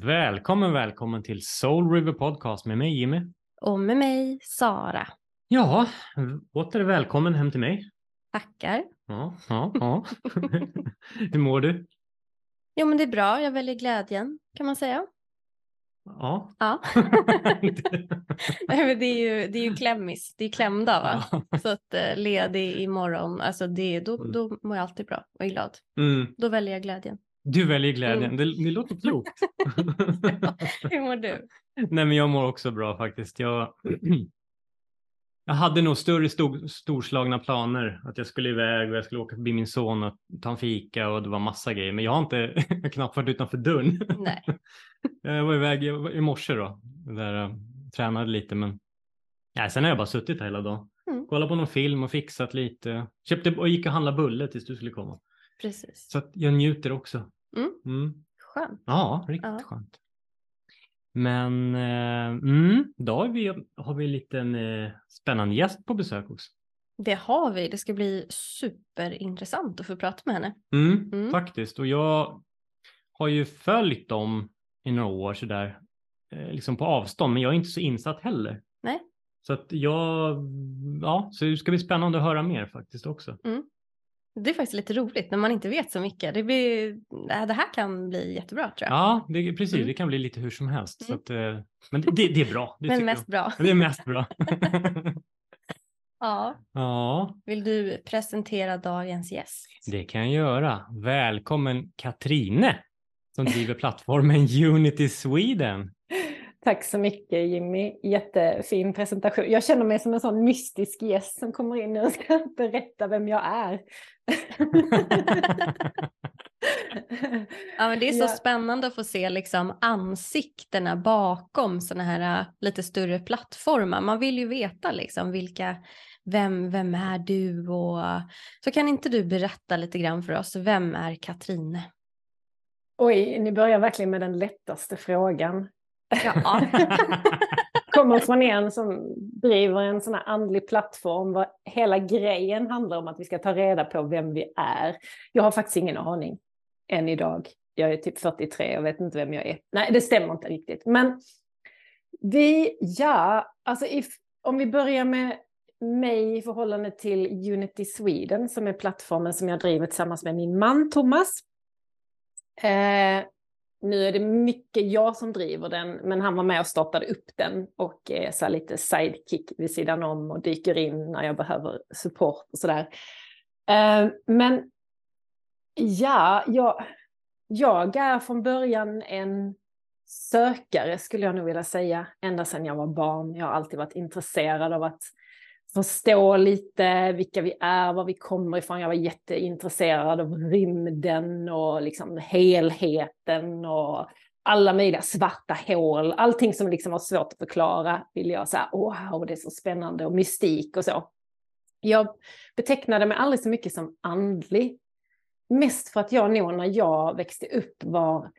Välkommen, välkommen till Soul River Podcast med mig Jimmy. Och med mig Sara. Ja, åter välkommen hem till mig. Tackar. Ja, ja, ja. Hur mår du? Jo men det är bra, jag väljer glädjen kan man säga. Ja. Ja. Nej, men det, är ju, det är ju klämmis, det är klämdag va? Ja. Så att eh, ledig imorgon, alltså det, då, då mår jag alltid bra och är glad. Mm. Då väljer jag glädjen. Du väljer glädjen. Mm. Det, det låter klokt. Hur mår du? Nej, men jag mår också bra faktiskt. Jag, jag hade nog större stor, storslagna planer att jag skulle iväg och jag skulle åka förbi min son och ta en fika och det var massa grejer. Men jag har inte jag knappt varit utanför dörren. Nej. Jag var iväg jag var i morse då, där jag tränade lite men ja, sen har jag bara suttit här hela dagen. Mm. Kollat på någon film och fixat lite. Köpte och gick och handlade bulle tills du skulle komma. Precis. Så jag njuter också. Mm. Mm. Skönt. Ja, riktigt Ja. skönt. Men eh, mm, då har vi, har vi en liten eh, spännande gäst på besök också. Det har vi, det ska bli superintressant att få prata med henne. Mm, Mm. Faktiskt. Och jag har ju följt dem i några år sådär, eh, liksom på avstånd, men jag är inte så insatt heller. Nej. Så att jag, ja, så det ska bli spännande att höra mer faktiskt också. Det är faktiskt lite roligt när man inte vet så mycket. Det, blir, äh, det här kan bli jättebra tror jag. Ja, det, precis. Mm. Det kan bli lite hur som helst. Så Mm. att, eh, men det, det, är bra. Det Men mest bra. Det är mest bra. Ja. ja, Vill du presentera dagens gäst? det kan jag göra. Välkommen Katrine som driver plattformen Unity Sweden. Tack så mycket Jimmy, jättefin presentation. Jag känner mig som en sån mystisk gäst som kommer in och ska berätta vem jag är. Ja, men det är så Ja. spännande att få se liksom ansiktena bakom sådana här äh, lite större plattformar. Man vill ju veta liksom vilka, vem, vem är du och så kan inte du berätta lite grann för oss, vem är Katrine? Oj, ni börjar verkligen med den lättaste frågan. Ja, Kommer från en som driver en sån här andlig plattform. Vad hela grejen handlar om att vi ska ta reda på vem vi är. Jag har faktiskt ingen aning än idag. Jag är typ 43 och vet inte vem jag är. Nej, det stämmer inte riktigt. Men vi, ja, alltså if, om vi börjar med mig i förhållande till Unity Sweden som är plattformen som jag driver tillsammans med min man Thomas. Eh, nu är det mycket jag som driver den, men han var med och startade upp den och är så här lite sidekick vid sidan om och dyker in när jag behöver support och sådär. Eh, men ja, jag, jag är från början en sökare skulle jag nog vilja säga, ända sedan jag var barn. Jag har alltid varit intresserad av att förstå lite vilka vi är, var vi kommer ifrån. Jag var jätteintresserad av rymden och liksom helheten och alla möjliga svarta hål. Allting som liksom var svårt att förklara ville jag säga, wow, det är så spännande och mystik och så. Jag betecknade mig aldrig så mycket som andlig. Mest för att jag nog när jag växte upp var,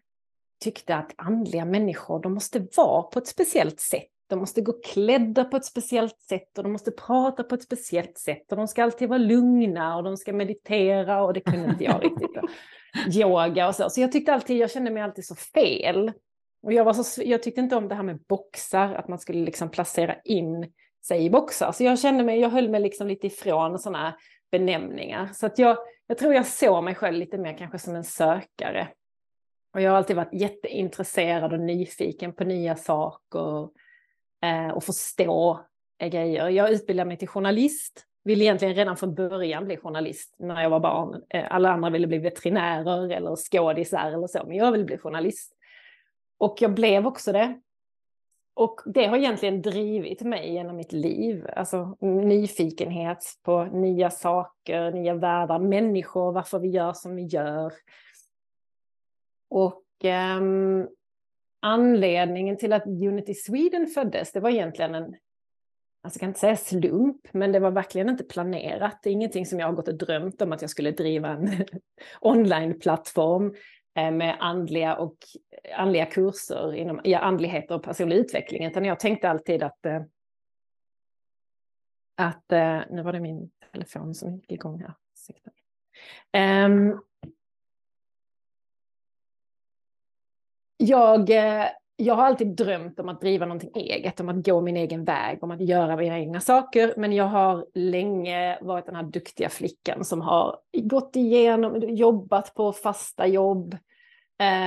tyckte att andliga människor, de måste vara på ett speciellt sätt. De måste gå klädda på ett speciellt sätt och de måste prata på ett speciellt sätt och de ska alltid vara lugna och de ska meditera och det kunde inte jag riktigt. Och yoga och så. Så jag tyckte alltid, jag kände mig alltid så fel. Och jag, var så, jag tyckte inte om det här med boxar, att man skulle liksom placera in sig i boxar. Så jag kände mig, jag höll mig liksom lite ifrån sådana benämningar. Så att jag, jag tror jag såg mig själv lite mer kanske som en sökare. Och jag har alltid varit jätteintresserad och nyfiken på nya saker Eh, och förstå grejer. Jag utbildade mig till journalist, ville egentligen redan från början bli journalist när jag var barn. Eh, alla andra ville bli veterinärer eller skådisar eller så, men jag ville bli journalist. Och jag blev också det. Och det har egentligen drivit mig genom mitt liv. Alltså nyfikenhet på nya saker, nya världar, människor, varför vi gör som vi gör. Och ehm, anledningen till att Unity Sweden föddes, det var egentligen en, alltså jag kan inte säga slump, men det var verkligen inte planerat. Det är ingenting som jag har gått och drömt om att jag skulle driva en onlineplattform eh, med andliga och eh, andliga kurser inom ja, andlighet och personlig utveckling, utan jag tänkte alltid att eh, att, nu var det min telefon som gick igång här. Um, jag, eh, jag har alltid drömt om att driva någonting eget, om att gå min egen väg, om att göra mina egna saker. Men jag har länge varit den här duktiga flickan som har gått igenom, jobbat på fasta jobb,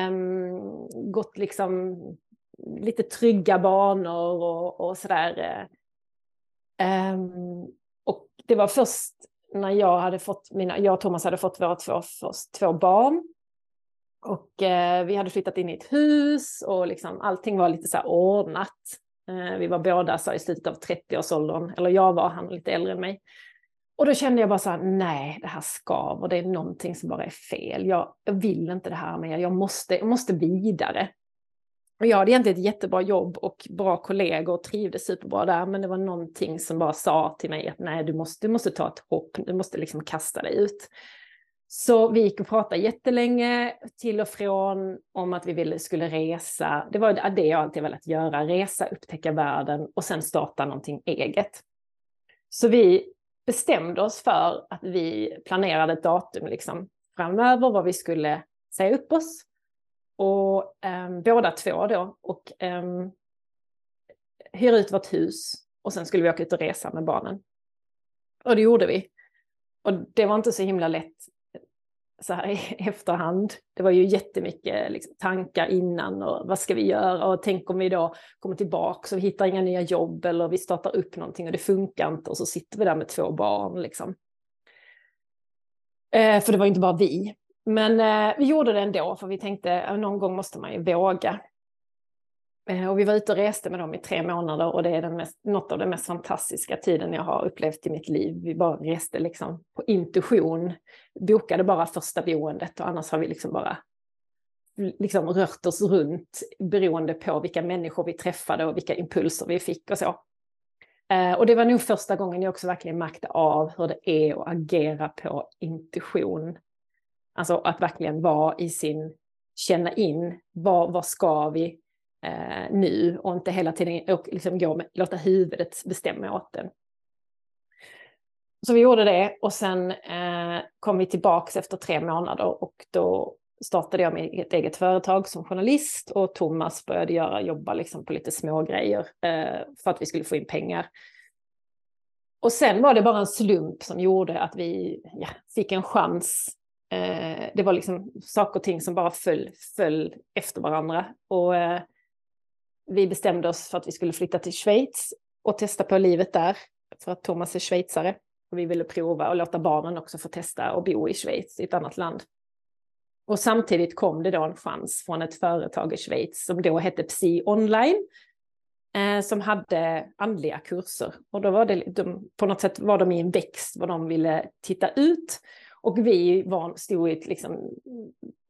um, gått liksom lite trygga banor och, och sådär. Um, och det var först när jag hade fått mina, jag och Thomas hade fått våra två, först, två barn och eh, vi hade flyttat in i ett hus och liksom allting var lite så här ordnat. Eh, vi var båda så i slutet av 30-årsåldern, eller jag var, han lite äldre än mig. Och då kände jag bara så här, nej, det här skaver, det är någonting som bara är fel. Jag, jag vill inte det här mer, jag måste, jag måste vidare. Och jag hade egentligen ett jättebra jobb och bra kollegor och trivdes superbra där, men det var någonting som bara sa till mig att nej, du måste, du måste ta ett hopp, du måste liksom kasta dig ut. Så vi gick och pratade jättelänge till och från om att vi ville, skulle resa. Det var det jag alltid velat göra, resa, upptäcka världen och sen starta någonting eget. Så vi bestämde oss för att vi planerade ett datum liksom, framöver vad vi skulle säga upp oss. Och eh, båda två då och eh, hyra ut vårt hus och sen skulle vi åka ut och resa med barnen. Och det gjorde vi. Och det var inte så himla lätt så här i efterhand. Det var ju jättemycket liksom, tankar innan och vad ska vi göra och tänk om vi då kommer tillbaka och vi hittar inga nya jobb eller vi startar upp någonting och det funkar inte och så sitter vi där med två barn liksom. Eh, för det var inte bara vi. Men eh, vi gjorde det ändå för vi tänkte att någon gång måste man ju våga. Eh, och vi var ute och reste med dem i tre månader och det är den mest, något av den mest fantastiska tiden jag har upplevt i mitt liv. Vi bara reste liksom på intuition, bokade bara första boendet och annars har vi liksom bara liksom rört oss runt beroende på vilka människor vi träffade och vilka impulser vi fick och så. Eh, och det var nog första gången jag också verkligen märkte av hur det är att agera på intuition. Alltså att verkligen vara i sin, känna in, vad, vad ska vi, eh, nu och inte hela tiden och liksom gå med, låta huvudet bestämma åt den. Så vi gjorde det och sen eh, kom vi tillbaks efter tre månader och då startade jag mitt eget företag som journalist och Thomas började göra, jobba liksom på lite små grejer eh, för att vi skulle få in pengar. Och sen var det bara en slump som gjorde att vi ja, fick en chans. Eh, det var liksom saker och ting som bara föll, föll efter varandra. Och eh, vi bestämde oss för att vi skulle flytta till Schweiz och testa på livet där, för att Thomas är schweizare. Och vi ville prova och låta barnen också få testa och bo i Schweiz, i ett annat land. Och samtidigt kom det då en chans från ett företag i Schweiz som då hette Psi Online, eh, som hade andliga kurser. Och då var det, de, på något sätt var de i en växt vad de ville titta ut. Och vi var, stod i ett, liksom,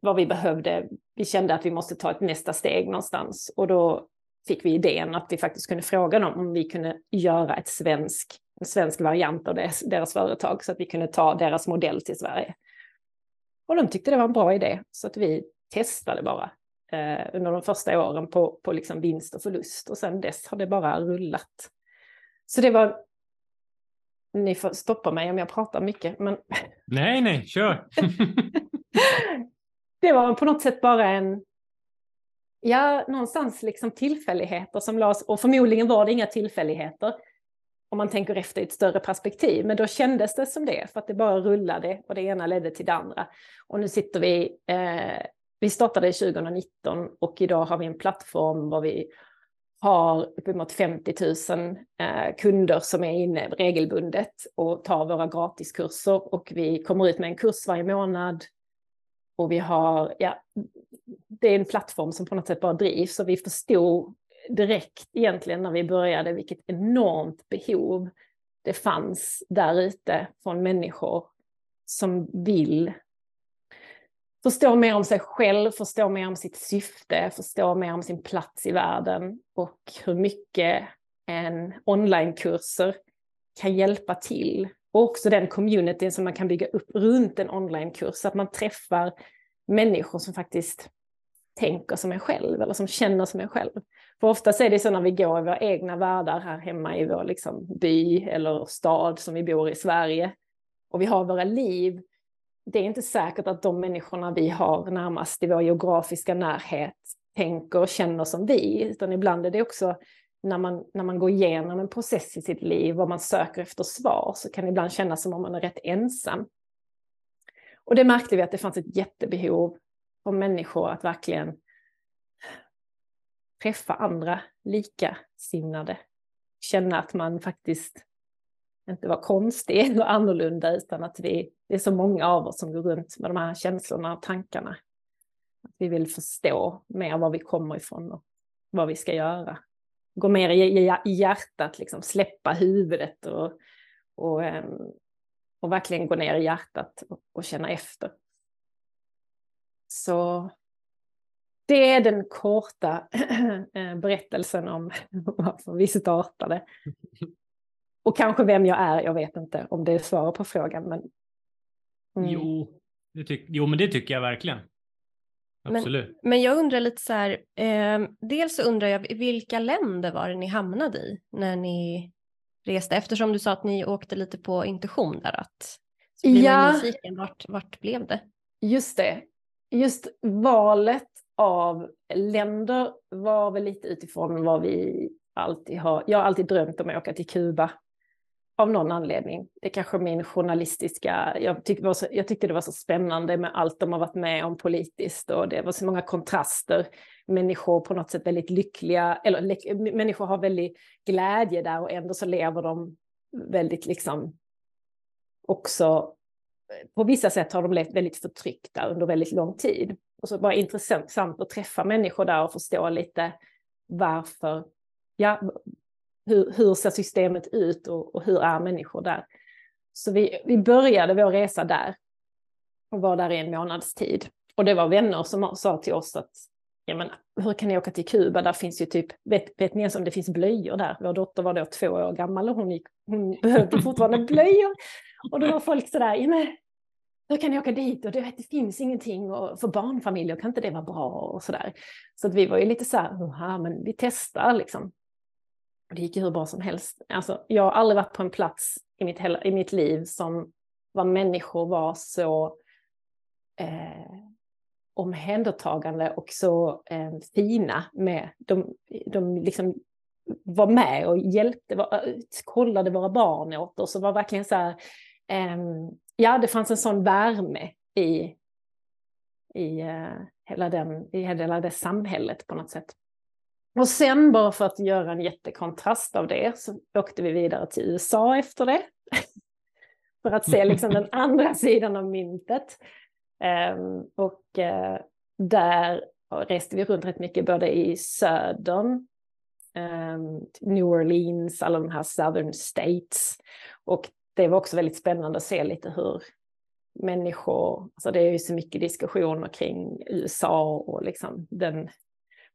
vad vi behövde. Vi kände att vi måste ta ett nästa steg någonstans. Och då fick vi idén att vi faktiskt kunde fråga dem om vi kunde göra ett svensk, en svensk variant av deras, deras företag så att vi kunde ta deras modell till Sverige. Och de tyckte det var en bra idé så att vi testade bara eh, under de första åren på, på liksom vinst och förlust och sen dess har det bara rullat. Så det var ni får stoppa mig om jag pratar mycket. Men... Nej, nej, kör! det var på något sätt bara en, ja, någonstans liksom tillfälligheter som lades, och förmodligen var det inga tillfälligheter om man tänker efter i ett större perspektiv, men då kändes det som det, för att det bara rullade och det ena ledde till det andra. Och nu sitter vi, eh, vi startade 2019 och idag har vi en plattform var vi har uppemot 50 000 eh, kunder som är inne regelbundet och tar våra gratiskurser och vi kommer ut med en kurs varje månad. Och vi har, ja, det är en plattform som på något sätt bara drivs och vi förstod direkt egentligen när vi började vilket enormt behov det fanns där ute från människor som vill förstå mer om sig själv, förstå mer om sitt syfte, förstå mer om sin plats i världen och hur mycket en onlinekurser kan hjälpa till. Och också den communityn som man kan bygga upp runt en onlinekurs, så att man träffar människor som faktiskt tänker som en själv eller som känner som en själv. För ofta är det så när vi går i våra egna världar här hemma i vår liksom, by eller stad som vi bor i Sverige och vi har våra liv. Det är inte säkert att de människorna vi har närmast i vår geografiska närhet tänker och känner som vi, utan ibland är det också när man, när man går igenom en process i sitt liv och man söker efter svar så kan det ibland kännas som om man är rätt ensam. Och det märkte vi att det fanns ett jättebehov av människor att verkligen träffa andra likasinnade. Känna att man faktiskt inte var konstig eller annorlunda utan att vi, det är så många av oss som går runt med de här känslorna och tankarna. Att vi vill förstå mer var vi kommer ifrån och vad vi ska göra. Gå mer i, i hjärtat, liksom, släppa huvudet och, och, ehm, och verkligen gå ner i hjärtat och, och känna efter. Så det är den korta eh, berättelsen om varför vi startade. Och kanske vem jag är, jag vet inte om det är svaret på frågan. Men, mm. jo, det tyck, jo, men det tycker jag verkligen. Absolut. Men, men jag undrar lite så här, eh, dels så undrar jag vilka länder var det ni hamnade i när ni reste? Eftersom du sa att ni åkte lite på intuition där att så blev ja, nyfiken, vart, vart blev det? Just det, just valet av länder var väl lite utifrån vad vi alltid har, jag har alltid drömt om att åka till Kuba av någon anledning. Det är kanske min journalistiska, jag, tyck, så, jag tyckte det var så spännande med allt de har varit med om politiskt och det var så många kontraster. Människor på något sätt väldigt lyckliga, eller människor har väldigt glädje där och ändå så lever de väldigt liksom också, eh, på vissa sätt har de levt väldigt förtryckta under väldigt lång tid. Och så var det intressant att träffa människor där och förstå lite varför, ja, hur, hur ser systemet ut och, och, hur är människor där? Så vi, vi började vår resa där och var där i en månads tid. Och det var vänner som sa till oss att ja, men, hur kan ni åka till Kuba? Där finns ju typ, vet, vet ni ens om det finns blöjor där? Vår dotter var då två år gammal och hon, gick, hon behövde fortfarande blöjor. Och då var folk sådär, ja, men, hur kan ni åka dit? Och det, det finns ingenting och för barnfamiljer, kan inte det vara bra? Och sådär. Så att vi var ju lite så här, men vi testar liksom. Det gick ju hur bra som helst. Alltså, jag har aldrig varit på en plats i mitt, i mitt liv som var människor var så eh, omhändertagande och så eh, fina med. De, de liksom var med och hjälpte, var, eh, kollade våra barn åt oss och var verkligen så här, eh, ja det fanns en sån värme i, i, eh, hela, den, i hela det samhället på något sätt. Och sen bara för att göra en jättekontrast av det så åkte vi vidare till USA efter det. för att se liksom den andra sidan av myntet. Um, och uh, där reste vi runt rätt mycket både i södern, um, New Orleans, alla de här southern states. Och det var också väldigt spännande att se lite hur människor, alltså det är ju så mycket diskussioner kring USA och liksom den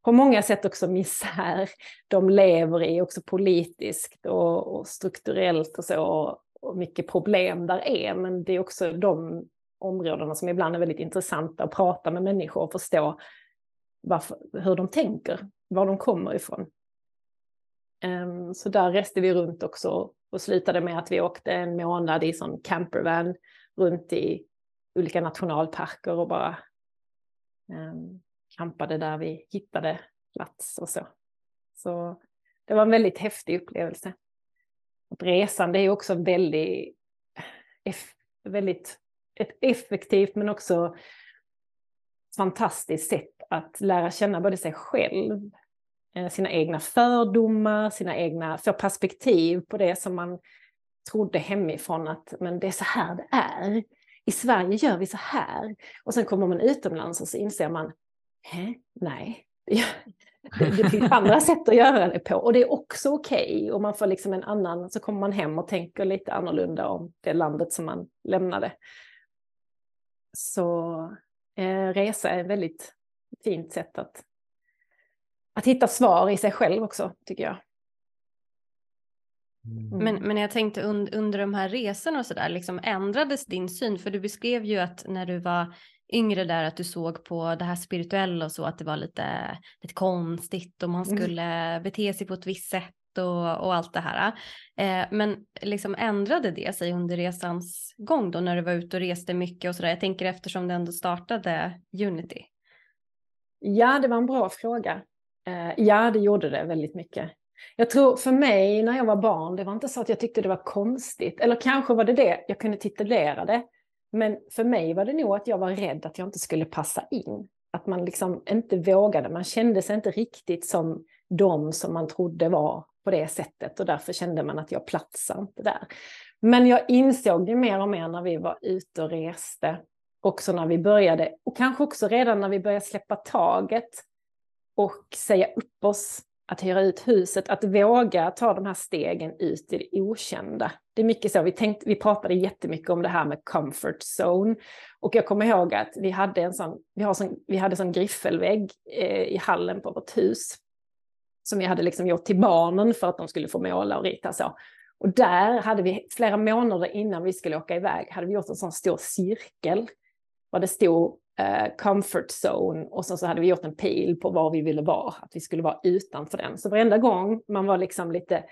på många sätt också misär de lever i, också politiskt och, och strukturellt och så, och mycket problem där är, men det är också de områdena som ibland är väldigt intressanta att prata med människor och förstå varför, hur de tänker, var de kommer ifrån. Um, så där reste vi runt också och slutade med att vi åkte en månad i sån campervan runt i olika nationalparker och bara um, kampade där vi hittade plats och så. Så det var en väldigt häftig upplevelse. Och resande är också väldigt, väldigt ett effektivt men också fantastiskt sätt att lära känna både sig själv, eh, sina egna fördomar, sina egna, få perspektiv på det som man trodde hemifrån att men det är så här det är. I Sverige gör vi så här. Och sen kommer man utomlands och så inser man, nej, det, finns andra sätt att göra det på och det är också okej okay. och man får liksom en annan, så kommer man hem och tänker lite annorlunda om det landet som man lämnade. Så eh, resa är ett väldigt fint sätt att, att hitta svar i sig själv också, tycker jag. Mm. Men, men jag tänkte under, under de här resorna och sådär, liksom ändrades din syn? För du beskrev ju att när du var yngre där att du såg på det här spirituella och så att det var lite, lite konstigt och man mm. skulle mm. bete sig på ett visst sätt och, och allt det här. Eh, men liksom ändrade det sig under resans gång då när du var ute och reste mycket och sådär? Jag tänker eftersom det ändå startade Unity. Ja, det var en bra fråga. Eh, ja, det gjorde det väldigt mycket. Jag tror för mig när jag var barn, det var inte så att jag tyckte det var konstigt. Eller kanske var det det, jag kunde titulera det. Men för mig var det nog att jag var rädd att jag inte skulle passa in. Att man liksom inte vågade, man kände sig inte riktigt som de som man trodde var på det sättet. Och därför kände man att jag platsar inte där. Men jag insåg det mer och mer när vi var ute och reste, också när vi började, och kanske också redan när vi började släppa taget. Och säga upp oss, att hyra ut huset, att våga ta de här stegen ut i det okända. Det är mycket så, vi, tänkte, vi pratade jättemycket om det här med comfort zone. Och jag kommer ihåg att vi hade en sån, vi, har sån, vi hade sån griffelvägg eh, i hallen på vårt hus. Som vi hade liksom gjort till barnen för att de skulle få måla och rita så. Och där hade vi flera månader innan vi skulle åka iväg, hade vi gjort en sån stor cirkel. Var det stod eh, comfort zone och sen så hade vi gjort en pil på var vi ville vara, att vi skulle vara utanför den. Så varenda gång man var liksom lite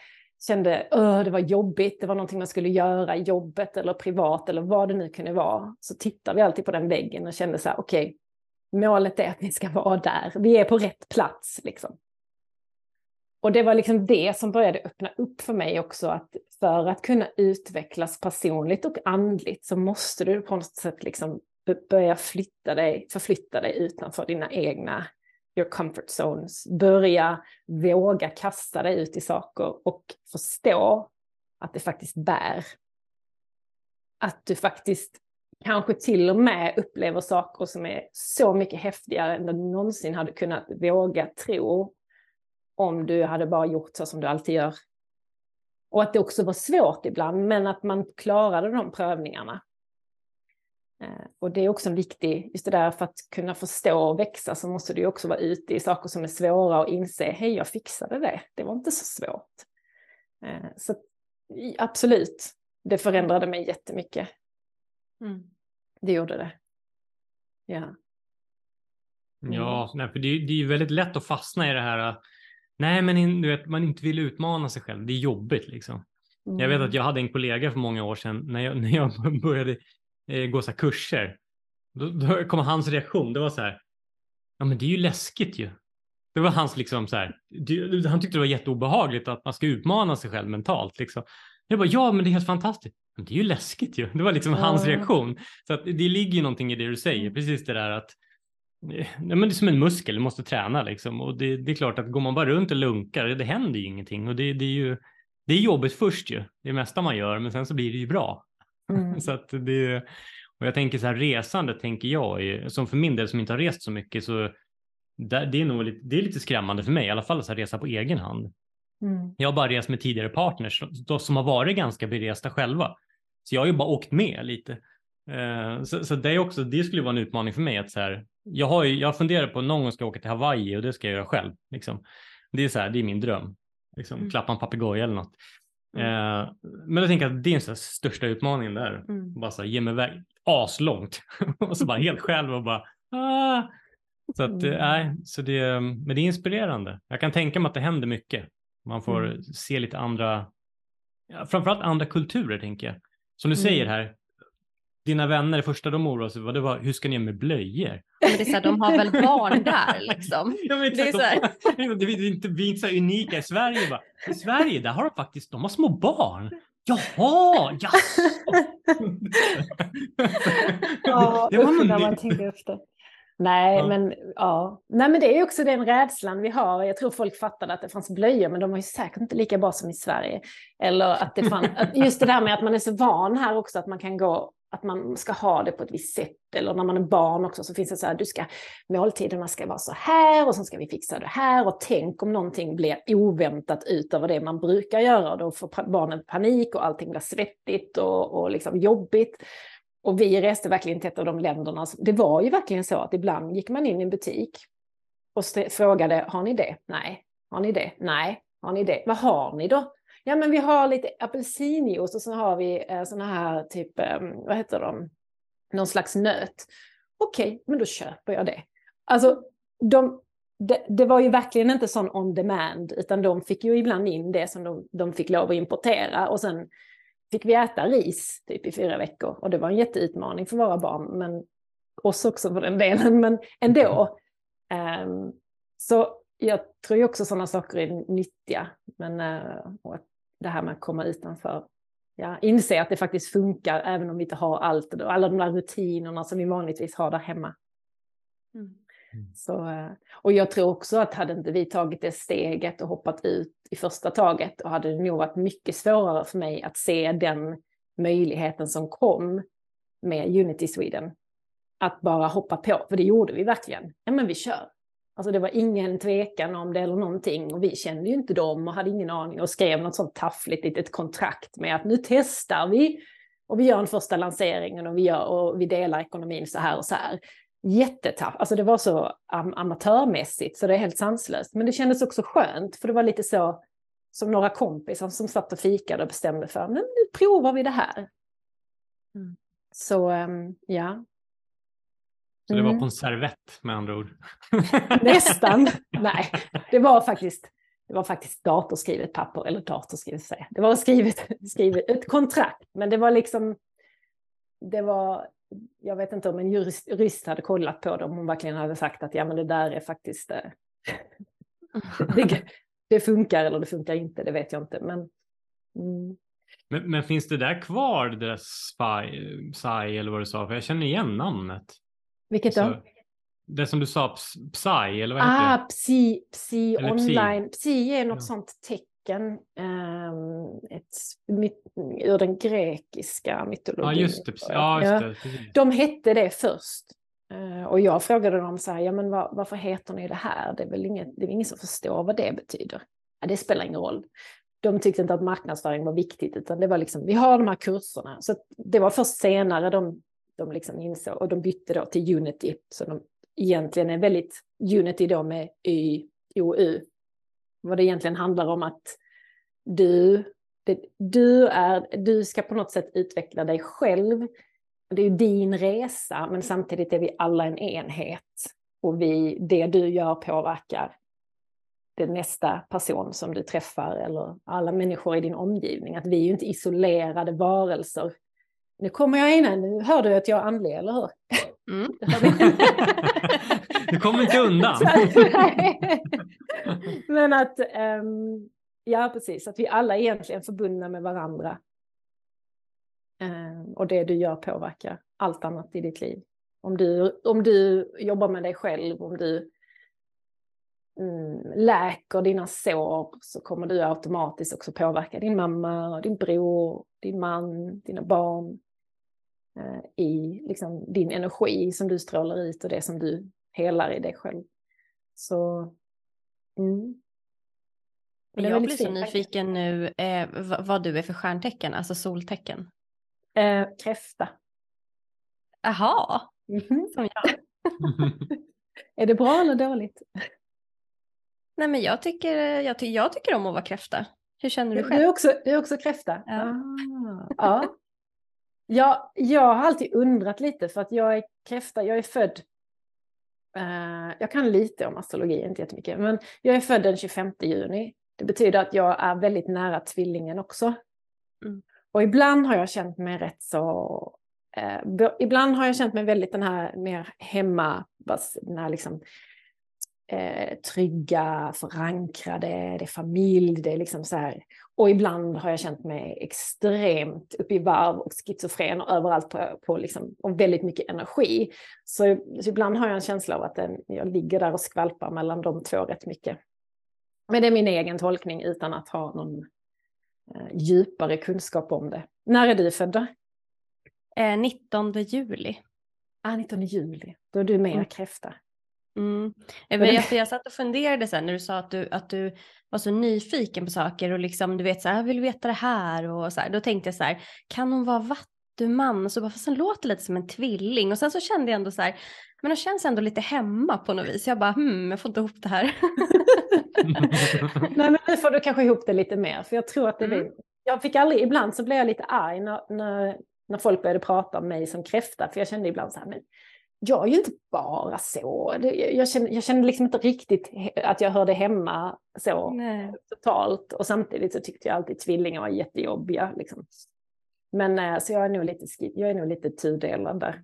kände att det var jobbigt, det var någonting man skulle göra i jobbet eller privat eller vad det nu kunde vara, så tittade vi alltid på den väggen och kände så här, okej, okay, målet är att vi ska vara där, vi är på rätt plats liksom. Och det var liksom det som började öppna upp för mig också, att för att kunna utvecklas personligt och andligt så måste du på något sätt liksom börja flytta dig, förflytta dig utanför dina egna your comfort zones. Börja våga kasta dig ut i saker och förstå att det faktiskt bär. Att du faktiskt kanske till och med upplever saker som är så mycket häftigare än du någonsin hade kunnat våga tro om du hade bara gjort så som du alltid gör. Och att det också var svårt ibland, men att man klarade de prövningarna. Eh, och det är också en viktig, just det där för att kunna förstå och växa så måste du också vara ute i saker som är svåra och inse, hej jag fixade det, det var inte så svårt. Eh, så absolut, det förändrade mig jättemycket. Mm. Det gjorde det. Ja. Ja, nej, för det, är, det är väldigt lätt att fastna i det här, nej men du vet, man inte vill utmana sig själv, det är jobbigt liksom. Mm. Jag vet mm. att jag hade en kollega för många år sedan när jag, när jag började eh, gå så här kurser. Då, då kom hans reaktion, det var så här, ja men det är ju läskigt ju. Det var hans liksom så här, det, han tyckte det var jätteobehagligt att man ska utmana sig själv mentalt liksom. Jag bara, ja men det är helt fantastiskt. Men det är ju läskigt ju. Det var liksom ja. hans reaktion. Så att det ligger ju någonting i det du säger, mm. precis det där att eh, Ja, men det är som en muskel, du måste träna liksom. Och det, det, är klart att går man bara runt och lunkar, det händer ju ingenting. Och det, det är ju det är jobbigt först ju, det mesta man gör, men sen så blir det ju bra. Mm. så att det, och jag tänker så här resande tänker jag, som för min del som inte har rest så mycket, så det, är nog lite, det är lite skrämmande för mig, i alla fall att resa på egen hand. Mm. Jag har bara rest med tidigare partners som har varit ganska beresta själva. Så jag har ju bara åkt med lite. Uh, så, så, det är också, det skulle vara en utmaning för mig att så här, jag har ju, jag funderar på någon gång ska jag åka till Hawaii och det ska jag göra själv. Liksom. Det är så här, det är min dröm. Liksom, mm. Klappa en papegoja eller något. Mm. Eh, men jag tänker att det är den största utmaningen där. Mm. Bara så här, ge mig iväg aslångt och så bara helt själv och bara ah. Så att, mm. nej, så det, men det är inspirerande. Jag kan tänka mig att det händer mycket. Man får mm. se lite andra, framförallt andra kulturer tänker jag. Som du säger mm. här, dina vänner, det första de oroade sig det var hur ska ni göra med blöjor? Men det är så här, de har väl barn där liksom. Ja, men det är så här. De, det är inte, vi är inte så unika i Sverige. Bara. I Sverige, där har de faktiskt, de har små barn. Jaha, ja. ja, det var när man tänker efter. Nej, ja. men ja. Nej, men det är också den rädslan vi har. Jag tror folk fattade att det fanns blöjor, men de var ju säkert inte lika bra som i Sverige. Eller att det fanns, just det där med att man är så van här också, att man kan gå att man ska ha det på ett visst sätt. Eller när man är barn också så finns det så här, du ska, måltiderna ska vara så här och sen ska vi fixa det här. Och tänk om någonting blir oväntat utöver det man brukar göra. Då får barnen panik och allting blir svettigt och, och liksom jobbigt. Och vi reste verkligen till ett av de länderna. Alltså, det var ju verkligen så att ibland gick man in i en butik och frågade, har ni det? Nej. Har ni det? Nej. Har ni det? Vad har ni då? Ja, men vi har lite apelsinjuice och så har vi eh, såna här typ, eh, vad heter de, någon slags nöt. Okej, okay, men då köper jag det. Alltså, de, det, det, var ju verkligen inte sån on demand, utan de fick ju ibland in det som de, de fick lov att importera och sen fick vi äta ris typ i fyra veckor och det var en jätteutmaning för våra barn, men oss också för den delen, men ändå. Um, så jag tror ju också sådana saker är nyttiga. Men uh, det här med att komma utanför, ja, inse att det faktiskt funkar även om vi inte har allt, alla de där rutinerna som vi vanligtvis har där hemma. Mm. mm. Så, eh, och jag tror också att hade inte vi tagit det steget och hoppat ut i första taget, och hade det nog varit mycket svårare för mig att se den möjligheten som kom med Unity Sweden. Att bara hoppa på, för det gjorde vi verkligen. Ja, men vi kör. Alltså det var ingen tvekan om det eller någonting och vi kände ju inte dem och hade ingen aning och skrev något sånt taffligt litet kontrakt med att nu testar vi och vi gör en första lanseringen och vi, gör, och vi delar ekonomin så här och så här. Jättetaff, alltså det var så am amatörmässigt så det är helt sanslöst. Men det kändes också skönt för det var lite så som några kompisar som satt och fikade och bestämde för, men nu provar vi det här. Mm. Så um, ja, så det var på mm. en servett med andra ord? Nästan. Nej, det var faktiskt, det var faktiskt datorskrivet papper, eller datorskrivet. Det var skrivet, skrivet ett kontrakt, men det var liksom, det var, jag vet inte om en jurist, jurist hade kollat på det, om hon verkligen hade sagt att ja men det där är faktiskt, eh, det, det funkar eller det funkar inte, det vet jag inte. Men, mm. men, men, finns det där kvar, det där spy, Psy eller vad du sa? För jag känner igen namnet. Vilket då? det som du sa, Psy, eller vad heter ah, det? Psy, psy online. Psy är något ja. sånt tecken. Um, ett, ur den grekiska mytologin. Ja, just det. Ja, just det. De hette det först. Uh, och jag frågade dem så här, ja men var, varför heter ni det här? Det är väl inget, det är ingen som förstår vad det betyder. Ja, det spelar ingen roll. De tyckte inte att marknadsföring var viktigt, utan det var liksom, vi har de här kurserna. Så det var först senare de de liksom insåg och de bytte då till Unity. Så de egentligen är väldigt Unity då med Y, O, U. Vad det egentligen handlar om att du, det, du, är, du ska på något sätt utveckla dig själv. Det är din resa, men samtidigt är vi alla en enhet. Och vi, det du gör påverkar den nästa person som du träffar eller alla människor i din omgivning. Att vi är ju inte isolerade varelser nu kommer jag in, nu hör du att jag är andlig, eller hur? Mm. du kommer inte undan. Men att, um, ja precis, att vi alla egentligen är förbundna med varandra. Um, och det du gör påverkar allt annat i ditt liv. Om du, om du jobbar med dig själv, om du mm, läker dina sår så kommer du automatiskt också påverka din mamma, din bror, din man, dina barn i liksom, din energi som du strålar ut och det som du helar i dig själv. Så... Mm. Jag blir så nyfiken nu eh, vad, vad, du är för stjärntecken, alltså soltecken. Eh, kräfta. Jaha, mm -hmm. som jag. är det bra eller dåligt? Nej men jag tycker, jag, ty jag tycker om att vara kräfta. Hur känner du själv? Du är också, du är också kräfta? Ja. Ah, ja. Ja, jag har alltid undrat lite för att jag är kräfta, jag är född, eh, jag kan lite om astrologi, inte jättemycket, men jag är född den 25 juni. Det betyder att jag är väldigt nära tvillingen också. Mm. Och ibland har jag känt mig rätt så, eh, ibland har jag känt mig väldigt den här mer hemma, den här liksom eh, trygga, förankrade, det är familj, det är liksom så här. Och ibland har jag känt mig extremt uppe i varv och schizofren och överallt på, på liksom, och väldigt mycket energi. Så, så ibland har jag en känsla av att den, jag ligger där och skvalpar mellan de två rätt mycket. Men det är min egen tolkning utan att ha någon eh, djupare kunskap om det. När är du född då? Eh, 19 juli. Ah, 19 juli, då är du mer mm. kräfta. Mm. Jag, jag satt och funderade sen när du sa att du, att du var så nyfiken på saker och liksom du vet så här, jag vill veta det här och så här. Då tänkte jag så här, kan hon vara vattuman? Och så bara, fast den låter lite som en tvilling. Och sen så kände jag ändå så här, men hon känns ändå lite hemma på något vis. Jag bara, hmm, jag får inte ihop det här. Nej, men nu får du kanske ihop det lite mer, för jag tror att det mm. blir, jag fick aldrig, ibland så blev jag lite arg när, när, när folk började prata om mig som kräfta, för jag kände ibland så här, men jag är ju inte bara så. Jag känner, jag känner liksom inte riktigt att jag hörde hemma så Nej. totalt. Och samtidigt så tyckte jag alltid tvillingar var jättejobbiga. Liksom. Men eh, så jag är nog lite, jag är nog lite tudelad där.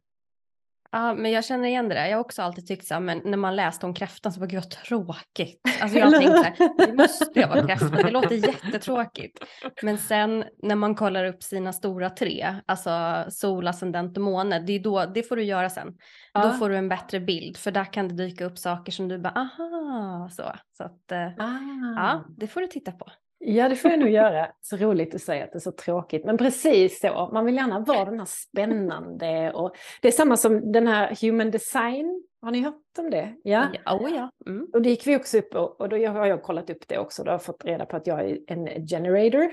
Ja, men jag känner igen det där. Jag har också alltid tyckt så här, men när man läste om kräftan så var gud vad tråkigt. Alltså jag tänkte så här, det måste jag vara kräfta, det låter jättetråkigt. Men sen när man kollar upp sina stora tre, alltså sol, ascendent och måne, det, är då, det får du göra sen. Ja. Då får du en bättre bild, för där kan det dyka upp saker som du bara, aha, så. Så att, eh, Ah. ja, det får du titta på. Ja, det får jag nog göra. Så roligt att säga att det är så tråkigt. Men precis så, man vill gärna vara den här spännande. Och det är samma som den här human design. Har ni hört om det? Ja. Ja, oh ja. Mm. Och det gick vi också upp och, och då har jag kollat upp det också. Då har jag fått reda på att jag är en generator.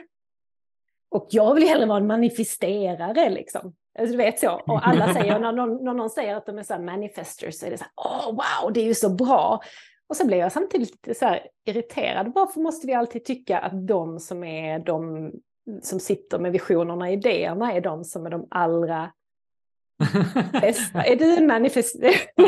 Och jag vill hellre vara en manifesterare liksom. Alltså, du vet så. Och alla säger, när någon, när någon säger att de är så här manifestors så är det så här, åh wow, det är ju så bra. Och så blir jag samtidigt lite så här irriterad. Varför måste vi alltid tycka att de som är de som sitter med visionerna och idéerna är de som är de allra bästa? är du en manifesterare?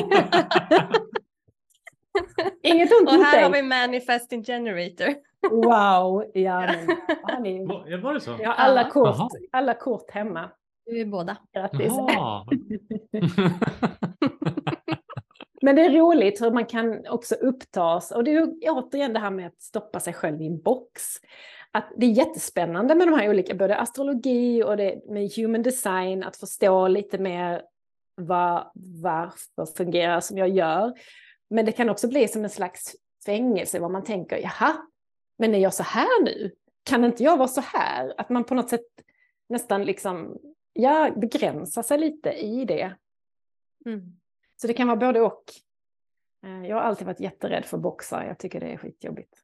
Inget ont Och här har vi manifesting generator. Wow, ja men har ni, Var det så? jag har alla Ja. kort, alla kort hemma. Vi är båda. Grattis. Men det är roligt hur man kan också upptas. Och det är återigen det här med att stoppa sig själv i en box. Att det är jättespännande med de här olika, både astrologi och det med human design, att förstå lite mer vad, varför fungerar som jag gör. Men det kan också bli som en slags fängelse, vad man tänker, jaha, men är jag så här nu? Kan inte jag vara så här? Att man på något sätt nästan liksom, ja, begränsar sig lite i det. Mm. Så det kan vara både och. Eh, Jag har alltid varit jätterädd för boxar. Jag tycker det är skitjobbigt.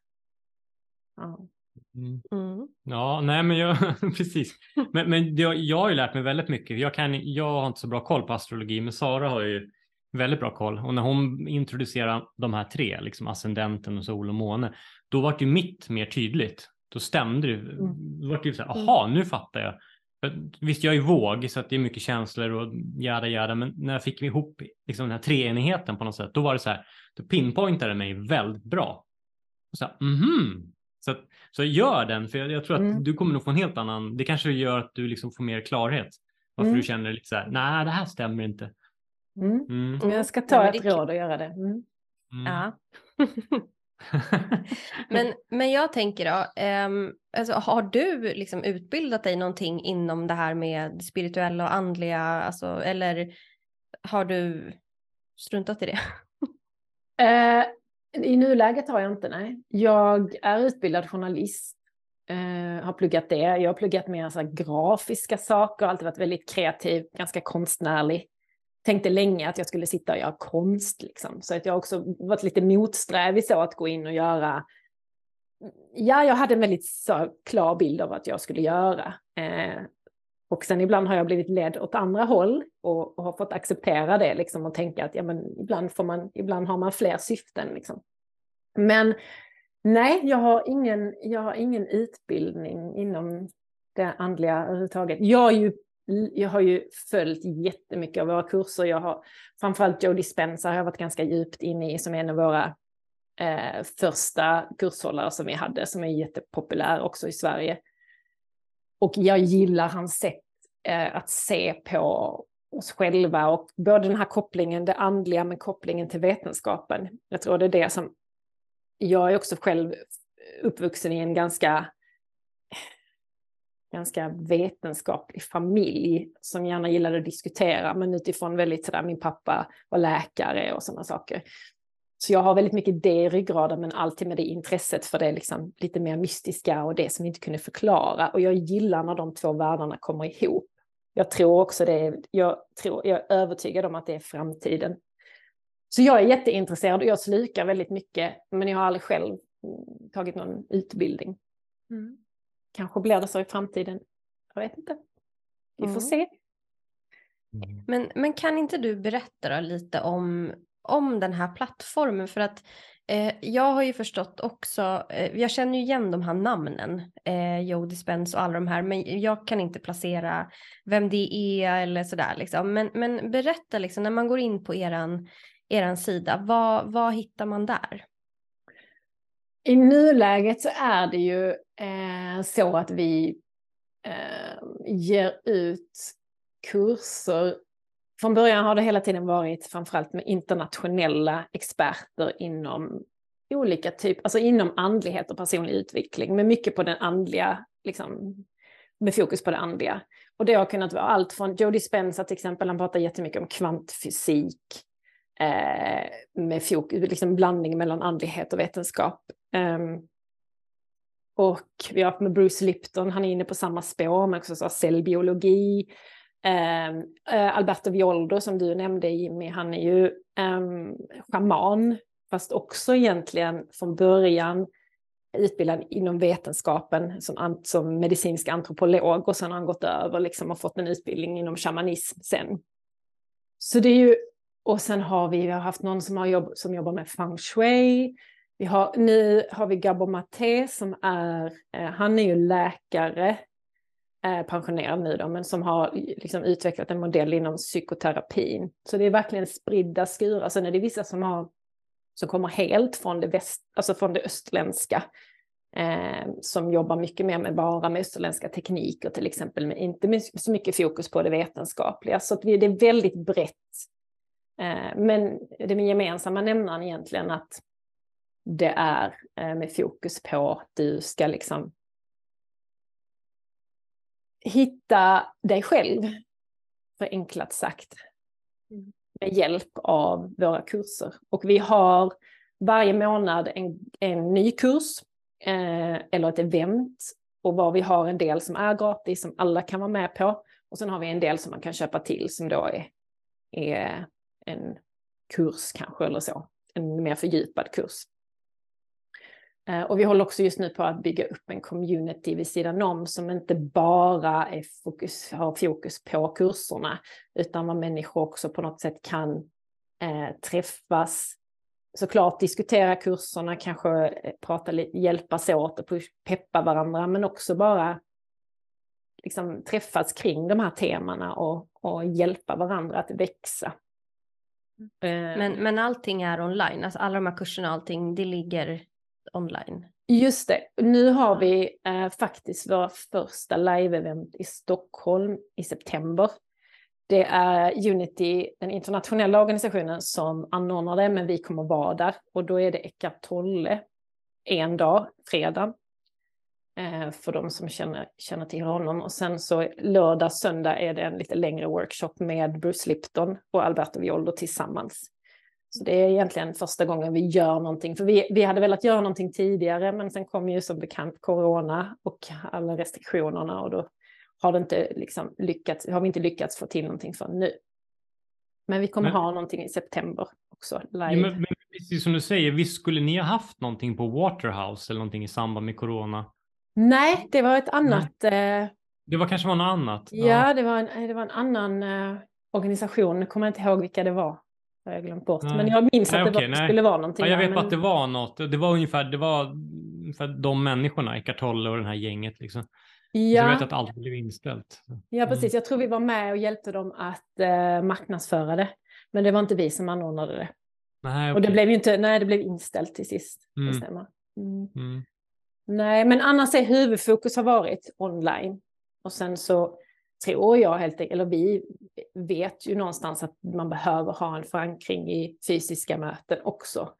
Ja. Mm. Mm. Ja, nej men jag, precis. Men, men jag, jag har ju lärt mig väldigt mycket. Jag, kan, jag har inte så bra koll på astrologi, men Sara har ju väldigt bra koll. Och när hon introducerar de här tre, liksom ascendenten och sol och måne, då var det ju mitt mer tydligt. Då stämde det. Då var det ju så här, aha, nu fattar jag. För Visst, jag är våg så att det är mycket känslor och jada jada, men när jag fick ihop liksom den här treenigheten på något sätt, då var det så här, då pinpointade det mig väldigt bra. Och så här, mhm. Så, att, så gör den, för jag, jag tror att Mm. du kommer nog få en helt annan, det kanske gör att du liksom får mer klarhet. Varför Mm. du känner lite så här, nej det här stämmer inte. Mm. Mm. Men jag ska Ja, ta men ett råd och göra det. Mm. Mm. Ja. men, men jag tänker då, um, alltså, har du liksom utbildat dig någonting inom det här med spirituella och andliga, alltså, eller har du struntat i det? uh, I nuläget har jag inte, nej. Jag är utbildad journalist. uh, har pluggat det. Jag har pluggat mer så grafiska saker, alltid varit väldigt kreativ, ganska konstnärlig. Tänkte länge att jag skulle sitta och göra konst, liksom. Så att jag också varit lite motsträvig så att gå in och göra Ja, jag hade en väldigt så klar bild av vad jag skulle göra. Eh, och sen ibland har jag blivit ledd åt andra håll och, och har fått acceptera det liksom och tänka att ja, men ibland, får man, ibland har man fler syften. Liksom. Men nej, jag har, ingen, jag har ingen utbildning inom det andliga överhuvudtaget. Jag, är ju, jag har ju följt jättemycket av våra kurser. Jag har, framförallt Joe Dispenza har jag varit ganska djupt inne i som en av våra eh, första kurshållare som vi hade, som är jättepopulär också i Sverige. Och jag gillar hans sätt eh, att se på oss själva och både den här kopplingen, det andliga, men kopplingen till vetenskapen. Jag tror det är det som... Jag är också själv uppvuxen i en ganska ganska vetenskaplig familj som gärna gillade att diskutera, men utifrån väldigt sådär, min pappa var läkare och sådana saker. Så jag har väldigt mycket det i ryggraden, men alltid med det intresset för det liksom lite mer mystiska och det som vi inte kunde förklara. Och jag gillar när de två världarna kommer ihop. Jag tror också det, jag, tror, jag är övertygad om att det är framtiden. Så jag är jätteintresserad och jag slukar väldigt mycket, men jag har aldrig själv tagit någon utbildning. Mm. Kanske blir det så i framtiden. Jag vet inte. Vi får Mm. se. Mm. Men, men kan inte du berätta då lite om, om den här plattformen? För att eh, jag har ju förstått också, eh, jag känner ju igen de här namnen, eh, Joe Dispenza och alla de här, men jag kan inte placera vem det är eller sådär liksom. Men, men berätta liksom, när man går in på eran, eran sida, vad, vad hittar man där? I nuläget så är det ju eh, så att vi eh, ger ut kurser från början har det hela tiden varit framförallt med internationella experter inom olika typer, alltså inom andlighet och personlig utveckling, men mycket på den andliga, liksom, med fokus på det andliga. Och det har kunnat vara allt från Joe Dispenza till exempel, han pratar jättemycket om kvantfysik, eh, med fokus, liksom blandning mellan andlighet och vetenskap. Um, och vi har haft med Bruce Lipton, han är inne på samma spår, men också så cellbiologi. Um, uh, Alberto Violdo som du nämnde Jimmy, han är ju um, schaman, fast också egentligen från början utbildad inom vetenskapen som, som medicinsk antropolog och sen har han gått över liksom och fått en utbildning inom shamanism sen. Så det är ju, och sen har vi, vi har haft någon som, har jobb, som jobbar med feng shui. Vi har, nu har vi Gabor Maté som är, eh, han är ju läkare, eh, pensionerad nu då, men som har liksom utvecklat en modell inom psykoterapin. Så det är verkligen spridda skurar. Sen är det vissa som har som kommer helt från det, väst, alltså från det östländska. Eh, som jobbar mycket mer med bara med österländska tekniker till exempel, men inte med så mycket fokus på det vetenskapliga. Så att vi, det är väldigt brett. Eh, men det med gemensamma nämnaren egentligen att det är eh, med fokus på att du ska liksom hitta dig själv, förenklat sagt. Mm med hjälp av våra kurser. Och vi har varje månad en, en ny kurs eh, eller ett event och var vi har en del som är gratis som alla kan vara med på. Och sen har vi en del som man kan köpa till som då är, är en kurs kanske eller så, en mer fördjupad kurs. Eh, och vi håller också just nu på att bygga upp en community vid sidan om som inte bara är fokus, har fokus på kurserna, utan vad människor också på något sätt kan eh, träffas, såklart diskutera kurserna, kanske eh, prata prata, hjälpas åt och peppa varandra, men också bara liksom, träffas kring de här temana och, och hjälpa varandra att växa. Mm. Men, men allting är online, alltså alla de här kurserna och allting, det ligger online. Just det, nu har vi eh, faktiskt våra första live-event i Stockholm i september. Det är Unity, den internationella organisationen, som anordnar det, men vi kommer vara där. Och då är det Eckart Tolle en dag, fredag, för de som känner, känner till honom. Och sen så lördag, söndag är det en lite längre workshop med Bruce Lipton och Alberto Violdo tillsammans. Så det är egentligen första gången vi gör någonting. För vi, vi hade velat göra någonting tidigare, men sen kom ju som bekant corona och alla restriktionerna och då har, det inte liksom lyckats, har vi inte lyckats få till någonting för nu. Men vi kommer men, ha någonting i september också. Live. Ja, men, men precis som du säger, visst skulle ni ha haft någonting på Waterhouse eller någonting i samband med corona? Nej, det var ett annat. Eh... Det var kanske var något annat? Ja, ja. Det, var en, det var en annan eh, organisation. Nu kommer jag inte ihåg vilka det var har jag glömt bort. Nej. Men jag minns nej, att det, var, skulle vara någonting. Ja, jag vet men... att det var något. Det var ungefär, det var ungefär de människorna, Eckart Tolle och det här gänget. Liksom. Ja. Så jag vet att allt blev inställt. Ja, precis. Mm. Jag tror vi var med och hjälpte dem att eh, marknadsföra det. Men det var inte vi som anordnade det. Nej, okay. Och det blev ju inte, nej, det blev inställt till sist. Mm. Det stämmer. Mm. Mm. Nej, men annars är huvudfokus har varit online. Och sen så tror jag helt enkelt, eller vi vet ju någonstans att man behöver ha en förankring i fysiska möten också.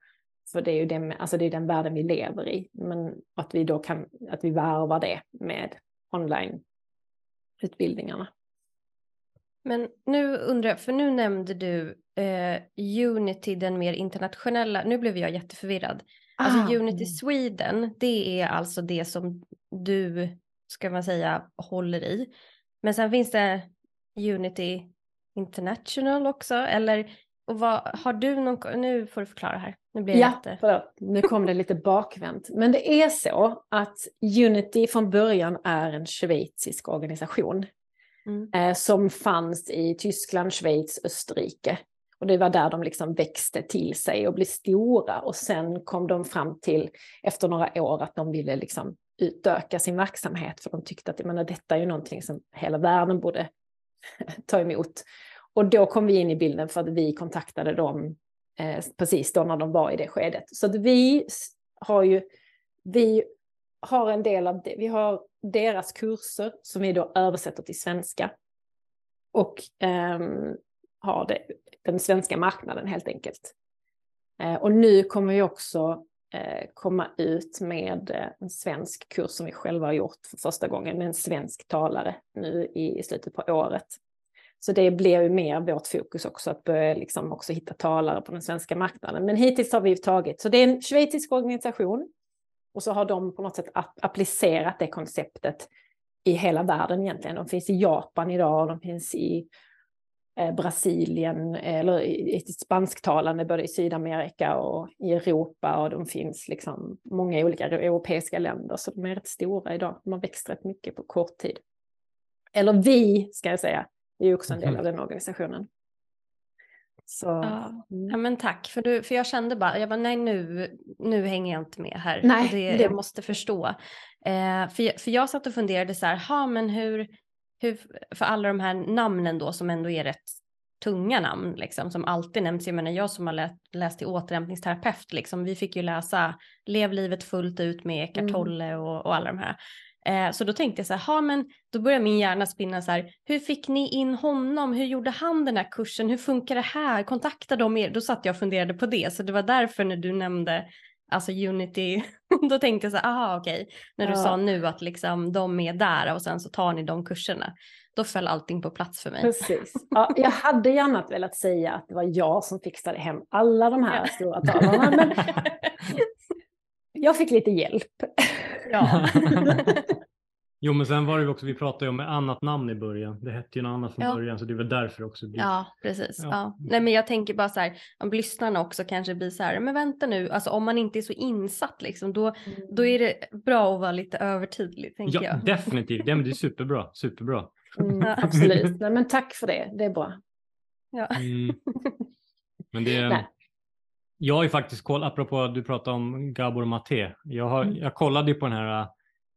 För det är ju den, alltså det är den världen vi lever i. Men att vi då kan, att vi värvar det med online-utbildningarna. Men nu undrar jag, för nu nämnde du eh, Unity, den mer internationella, nu blev jag jätteförvirrad. Alltså ah. Unity Sweden, det är alltså det som du, ska man säga, håller i. Men sen finns det Unity International också, eller och vad, har du någon, nu får du förklara här. Nu blir ja, jätte... förlåt. nu kom det lite bakvänt. Men det är så att Unity från början är en schweizisk organisation. Mm. Eh, som fanns i Tyskland, Schweiz, Österrike. Och det var där de liksom växte till sig och blev stora. Och sen kom de fram till, efter några år, att de ville liksom utöka sin verksamhet för de tyckte att menar, detta är ju någonting som hela världen borde ta emot. Och då kom vi in i bilden för att vi kontaktade dem eh, precis då när de var i det skedet. Så att vi har ju, vi har en del av det, vi har deras kurser som vi då översätter till svenska. Och eh, har det, den svenska marknaden helt enkelt. Eh, och nu kommer vi också eh, komma ut med eh, en svensk kurs som vi själva har gjort för första gången med en svensk talare nu i slutet på året. Så det blir ju mer vårt fokus också, att börja liksom också hitta talare på den svenska marknaden. Men hittills har vi tagit, så det är en schweizisk organisation och så har de på något sätt applicerat det konceptet i hela världen egentligen. De finns i Japan idag, de finns i Brasilien eller i, i spansktalande både i Sydamerika och i Europa och de finns liksom många olika europeiska länder så de är rätt stora idag. De har växt rätt mycket på kort tid. Eller vi ska jag säga, det är också en del av den organisationen. Så, ja. Mm. ja. men tack, för, du, för jag kände bara, jag bara nej nu, nu hänger jag inte med här. Nej, det, det... Jag måste förstå. Eh, för, jag, för jag satt och funderade så här, ha men hur, hur, för alla de här namnen då som ändå är rätt tunga namn liksom som alltid nämns. Jag menar jag som har läst, läst till återhämtningsterapeut liksom, vi fick ju läsa Lev livet fullt ut med Eckart mm. Tolle och, och alla de här. Eh, så då tänkte jag så här, men då börjar min hjärna spinna så här, hur fick ni in honom? Hur gjorde han den här kursen? Hur funkar det här? Kontakta de er? Då satt jag och funderade på det, så det var därför när du nämnde alltså Unity, då tänkte jag så här, aha okej, okay. när du ja. sa nu att liksom de är där och sen så tar ni de kurserna. Då föll allting på plats för mig. Precis. Ja, jag hade gärna velat säga att det var jag som fixade hem alla de här stora talarna, men jag fick lite hjälp. Ja. jo, men sen var det också, vi pratade ju om ett annat namn i början. Det hette ju något annat från ja. början, så det var därför också. Blir... Ja, precis. Ja. ja. Nej, men jag tänker bara så här, om lyssnarna också kanske blir så här, men vänta nu, alltså om man inte är så insatt liksom, då, mm. då är det bra att vara lite övertydlig, tänker ja, jag. Definitivt, ja, men det är superbra, superbra. Mm, absolut, Nej, men tack för det, det är bra. Ja. Mm. Men det, Nej jag har ju faktiskt kollat, apropå du pratade om Gabor Maté, jag, har, mm. jag kollade ju på den här,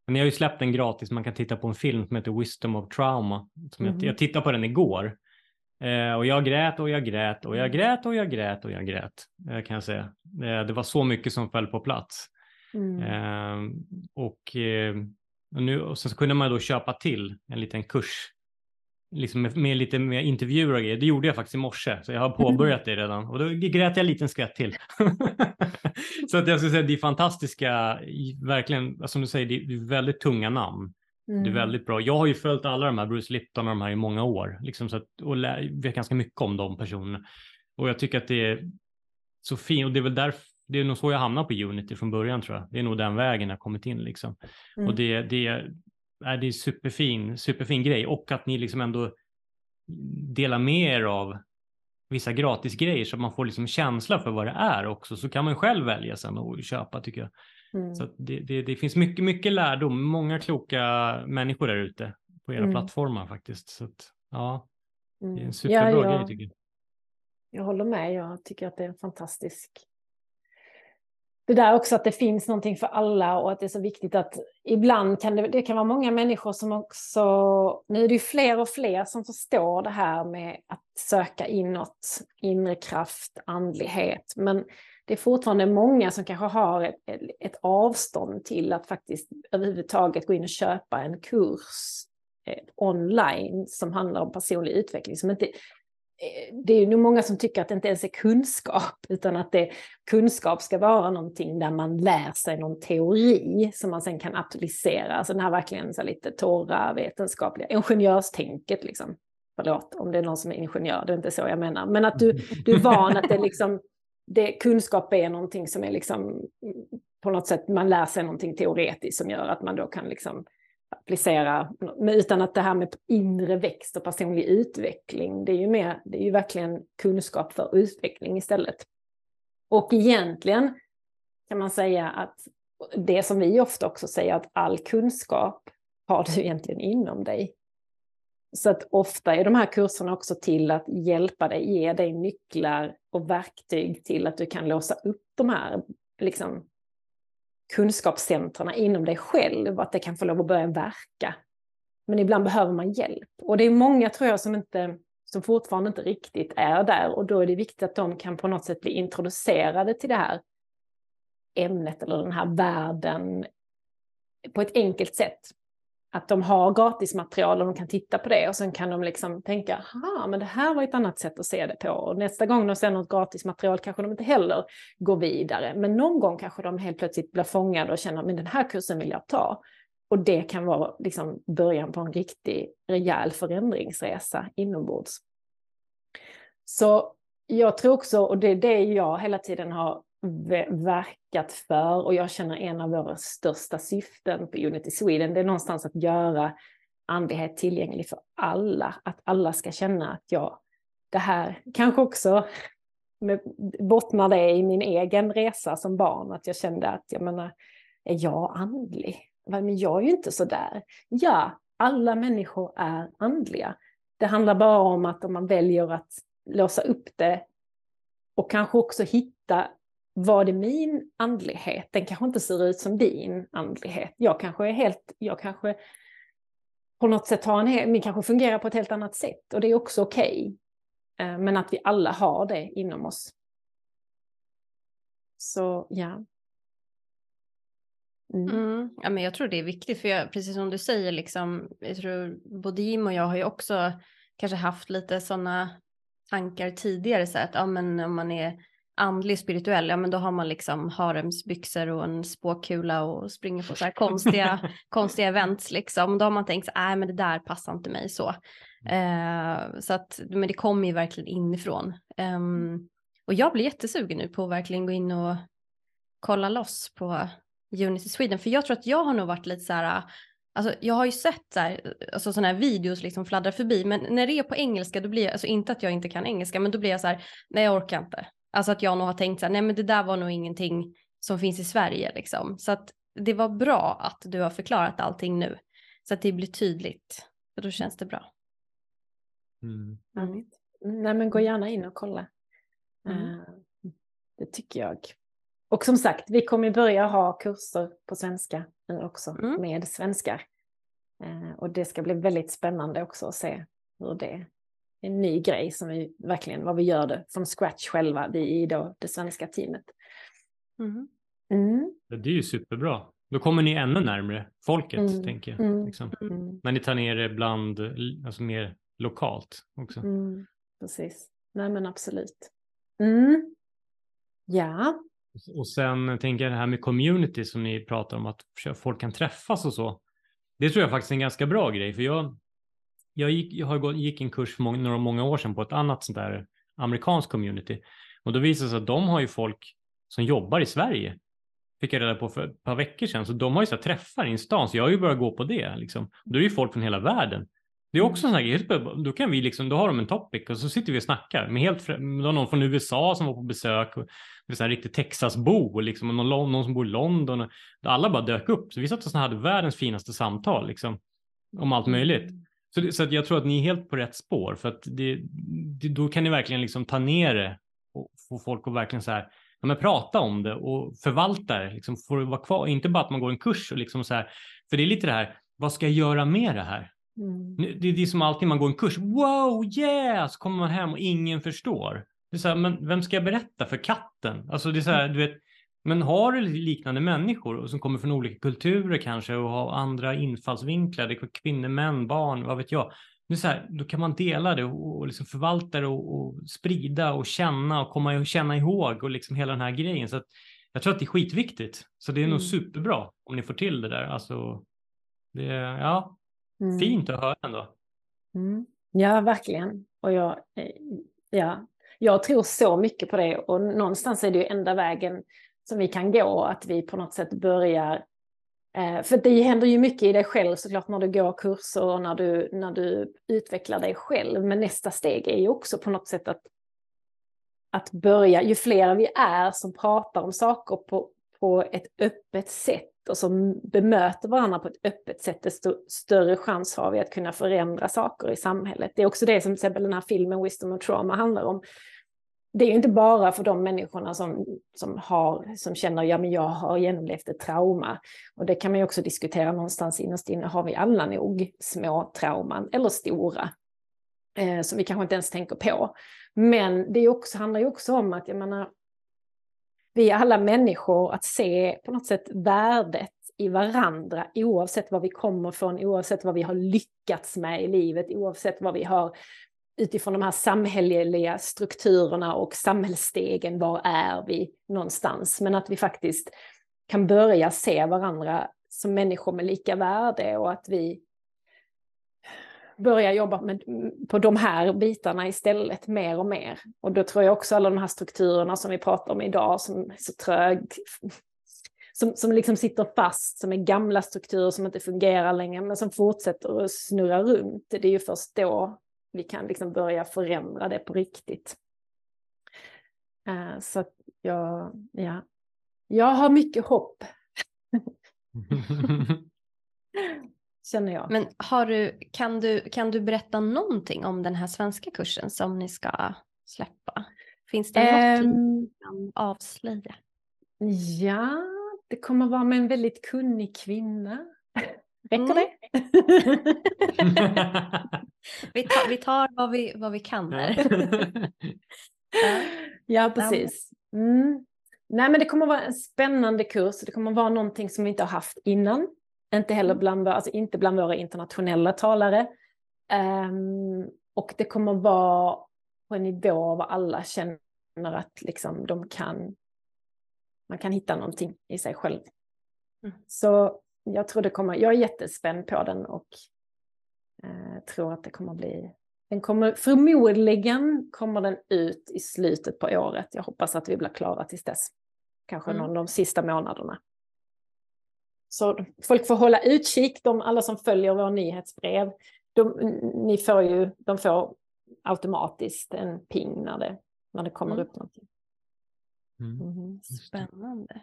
men jag har ju släppt den gratis, man kan titta på en film som heter Wisdom of Trauma. Som mm. jag, jag tittade på den igår. Eh, och jag grät och jag grät och jag mm. grät och jag grät och jag grät, eh, kan jag säga. Eh, det var så mycket som föll på plats. Mm. Eh, och, eh, och, nu, och sen så kunde man då köpa till en liten kurs liksom med, med, lite mer intervjuer och grejer. Det gjorde jag faktiskt i morse, så jag har påbörjat det redan. Och då grät jag en liten skratt till. så att jag skulle säga det är fantastiska, verkligen, som du säger, det är väldigt tunga namn. Mm. Det är mm. väldigt bra. Jag har ju följt alla de här, Bruce Lipton och de här i många år, liksom så att, och vet ganska mycket om de personerna. Och jag tycker att det är så fint, och det är väl därför det är nog så jag hamnade på Unity från början tror jag. Det är nog den vägen jag kommit in liksom. Mm. Och det, det, är det är superfin, superfin grej och att ni liksom ändå delar med er av vissa gratisgrejer så att man får liksom känsla för vad det är också så kan man själv välja sen och köpa tycker jag. Mm. Så det, det, det, finns mycket, mycket lärdom, många kloka människor där ute på era mm. plattformar faktiskt. Så att, ja, det är en mm. superbra ja, ja. grej tycker jag. Jag håller med, jag tycker att det är en fantastisk det där också att det finns någonting för alla och att det är så viktigt att ibland kan det, det kan vara många människor som också, nu är det ju fler och fler som förstår det här med att söka inåt, inre kraft, andlighet, men det är fortfarande många som kanske har ett, ett avstånd till att faktiskt överhuvudtaget gå in och köpa en kurs eh, online som handlar om personlig utveckling, som inte Eh, det är nog många som tycker att det inte ens är kunskap, utan att det, kunskap ska vara någonting där man lär sig någon teori som man sen kan applicera. Alltså den här verkligen så lite torra vetenskapliga ingenjörstänket liksom. Förlåt om det är någon som är ingenjör, det är inte så jag menar. Men att du, du är van att det liksom, det, kunskap är någonting som är liksom mm, på något sätt, man lär sig någonting teoretiskt som gör att man då kan liksom applicera, utan att det här med inre växt och personlig utveckling, det är ju, mer, det är ju verkligen kunskap för utveckling istället. Och egentligen kan man säga att det som vi ofta också säger, att all kunskap har du egentligen inom dig. Så att ofta är de här kurserna också till att hjälpa dig, ge dig nycklar och verktyg till att du kan låsa upp de här liksom, kunskapscentrarna inom dig själv, att det kan få lov att börja verka. Men ibland behöver man hjälp. Och det är många, tror jag, som, inte, som fortfarande inte riktigt är där. Och då är det viktigt att de kan på något sätt bli introducerade till det här ämnet eller den här världen på ett enkelt sätt att de har gratismaterial och de kan titta på det och sen kan de liksom tänka, aha, men det här var ett annat sätt att se det på. Och nästa gång de ser något gratismaterial kanske de inte heller går vidare. Men någon gång kanske de helt plötsligt blir fångade och känner, men den här kursen vill jag ta. Och det kan vara liksom början på en riktig rejäl förändringsresa inombords. Så jag tror också, och det är det jag hela tiden har verkat för och jag känner en av våra största syften på Unity Sweden, det är någonstans att göra andlighet tillgänglig för alla. Att alla ska känna att jag, det här kanske också med, bottnar det i min egen resa som barn, att jag kände att jag menar, är jag andlig? Men jag är ju inte så där. Ja, alla människor är andliga. Det handlar bara om att om man väljer att låsa upp det och kanske också hitta vad är min andlighet? Den kanske inte ser ut som din andlighet. Jag kanske är helt, jag kanske på något sätt har en, hel, min kanske fungerar på ett helt annat sätt och det är också okej. Okay. Men att vi alla har det inom oss. Så ja. Mm. Mm. Ja, men jag tror det är viktigt, för jag, precis som du säger, liksom, jag tror både Jim och jag har ju också kanske haft lite sådana tankar tidigare, så att ja, men om man är andlig spirituell, ja men då har man liksom haremsbyxor och en spåkula och springer på så här konstiga, konstiga events liksom. Då har man tänkt så nej men det där passar inte mig så. Uh, så att, men det kommer ju verkligen inifrån. Um, och jag blir jättesugen nu på att verkligen gå in och kolla loss på Unity Sweden, för jag tror att jag har nog varit lite så här, Alltså, jag har ju sett så här, alltså, sådana här videos liksom fladdra förbi, men när det är på engelska, då blir jag, alltså inte att jag inte kan engelska, men då blir jag så här, nej jag orkar inte. Alltså att jag nog har tänkt så här, nej men det där var nog ingenting som finns i Sverige liksom. Så att det var bra att du har förklarat allting nu. Så att det blir tydligt. För då känns det bra. Mm. Mm. Nej men gå gärna in och kolla. Mm. Uh, det tycker jag. Och som sagt, vi kommer börja ha kurser på svenska nu också mm. med svenskar. Uh, och det ska bli väldigt spännande också att se hur det en ny grej som vi verkligen, vad vi gör det från scratch själva, vi i då det svenska teamet. Mm. Mm. Det är ju superbra. Då kommer ni ännu närmre folket, mm. tänker jag. Mm. Liksom. Mm. När ni tar ner det bland, alltså mer lokalt också. Mm. Precis. Nej men absolut. Ja. Och sen tänker jag det här med community som ni pratar om, att folk kan träffas och så. Det tror jag faktiskt är en ganska bra grej, för jag jag gick, jag har gått, gick en kurs för många, några många år sedan på ett annat sånt där amerikanskt community och då visade det sig att de har ju folk som jobbar i Sverige. Fick jag reda på för ett par veckor sedan, så de har ju så här träffar i stan, så jag har ju börjat gå på det liksom. Då är ju folk från hela världen. Det är också en sån här grej, då kan vi liksom, då har de en topic och så sitter vi och snackar med helt, då någon från USA som var på besök, och det är så här riktigt Texasbo liksom, och någon, någon som bor i London. Och alla bara dök upp, så vi satt och hade världens finaste samtal liksom, om allt möjligt. Så, det, så jag tror att ni är helt på rätt spår för att det, det, då kan ni verkligen liksom ta ner det och få folk att verkligen så här, ja, men prata om det och förvalta det, liksom får det vara kvar, inte bara att man går en kurs och liksom så här, för det är lite det här, vad ska jag göra med det här? Mm. Det, det är som alltid man går en kurs, wow, yeah, så kommer man hem och ingen förstår. Det är så här, men vem ska jag berätta för katten? Alltså det är så här, du vet, men har du liknande människor som kommer från olika kulturer kanske och har andra infallsvinklar, det är kvinnor, män, barn, vad vet jag. Är så här, då kan man dela det och, liksom förvalta det och, och, sprida och känna och komma och känna ihåg och liksom hela den här grejen. Så jag tror att det är skitviktigt. Så det är mm. nog superbra om ni får till det där. Alltså, det är ja, mm. fint att höra ändå. Mm. Ja, verkligen. Och jag, eh, ja, jag tror så mycket på det och någonstans är det ju enda vägen som vi kan gå, att vi på något sätt börjar eh, för det händer ju mycket i dig själv såklart när du går kurser och när du, när du utvecklar dig själv. Men nästa steg är ju också på något sätt att, att börja, ju fler vi är som pratar om saker på, på ett öppet sätt och som bemöter varandra på ett öppet sätt, desto större chans har vi att kunna förändra saker i samhället. Det är också det som till exempel den här filmen Wisdom of Trauma handlar om det är inte bara för de människorna som, som, har, som känner ja men jag har genomlevt ett trauma. Och det kan man ju också diskutera någonstans innerst inne, har vi alla nog små trauman eller stora? Eh, som vi kanske inte ens tänker på. Men det är också, handlar ju också om att jag menar, vi är alla människor, att se på något sätt värdet i varandra oavsett var vi kommer från, oavsett vad vi har lyckats med i livet, oavsett vad vi har utifrån de här samhälleliga strukturerna och samhällsstegen, var är vi någonstans? Men att vi faktiskt kan börja se varandra som människor med lika värde och att vi börjar jobba med, på de här bitarna istället mer och mer. Och då tror jag också alla de här strukturerna som vi pratar om idag som är så trög, som, som liksom sitter fast, som är gamla strukturer som inte fungerar längre men som fortsätter att snurra runt. Det är ju först då vi kan liksom börja förändra det på riktigt. Uh, så att jag, ja, jag har mycket hopp. Känner jag. Men har du, kan, du, kan du berätta någonting om den här svenska kursen som ni ska släppa? Finns det något um, du kan avslöja? Ja, det kommer vara med en väldigt kunnig kvinna. Räcker mm. det? vi, tar, vi tar vad vi, vad vi kan där. ja, precis. Mm. Nej, men det kommer vara en spännande kurs. Det kommer vara någonting som vi inte har haft innan. Inte heller mm. bland, alltså inte bland våra internationella talare. Um, och det kommer vara på en nivå var alla känner att liksom de kan, man kan hitta någonting i sig själv. Mm. Så jag tror det kommer, jag är jättespänd på den och eh, tror att det kommer bli, den kommer, förmodligen kommer den ut i slutet på året. Jag hoppas att vi blir klara tills dess. Kanske mm. någon de sista månaderna. Så folk får hålla utkik, de, alla som följer vår nyhetsbrev. De, ni får ju, de får automatiskt en ping när det, när det kommer mm. upp någonting. Mm. mm. Spännande.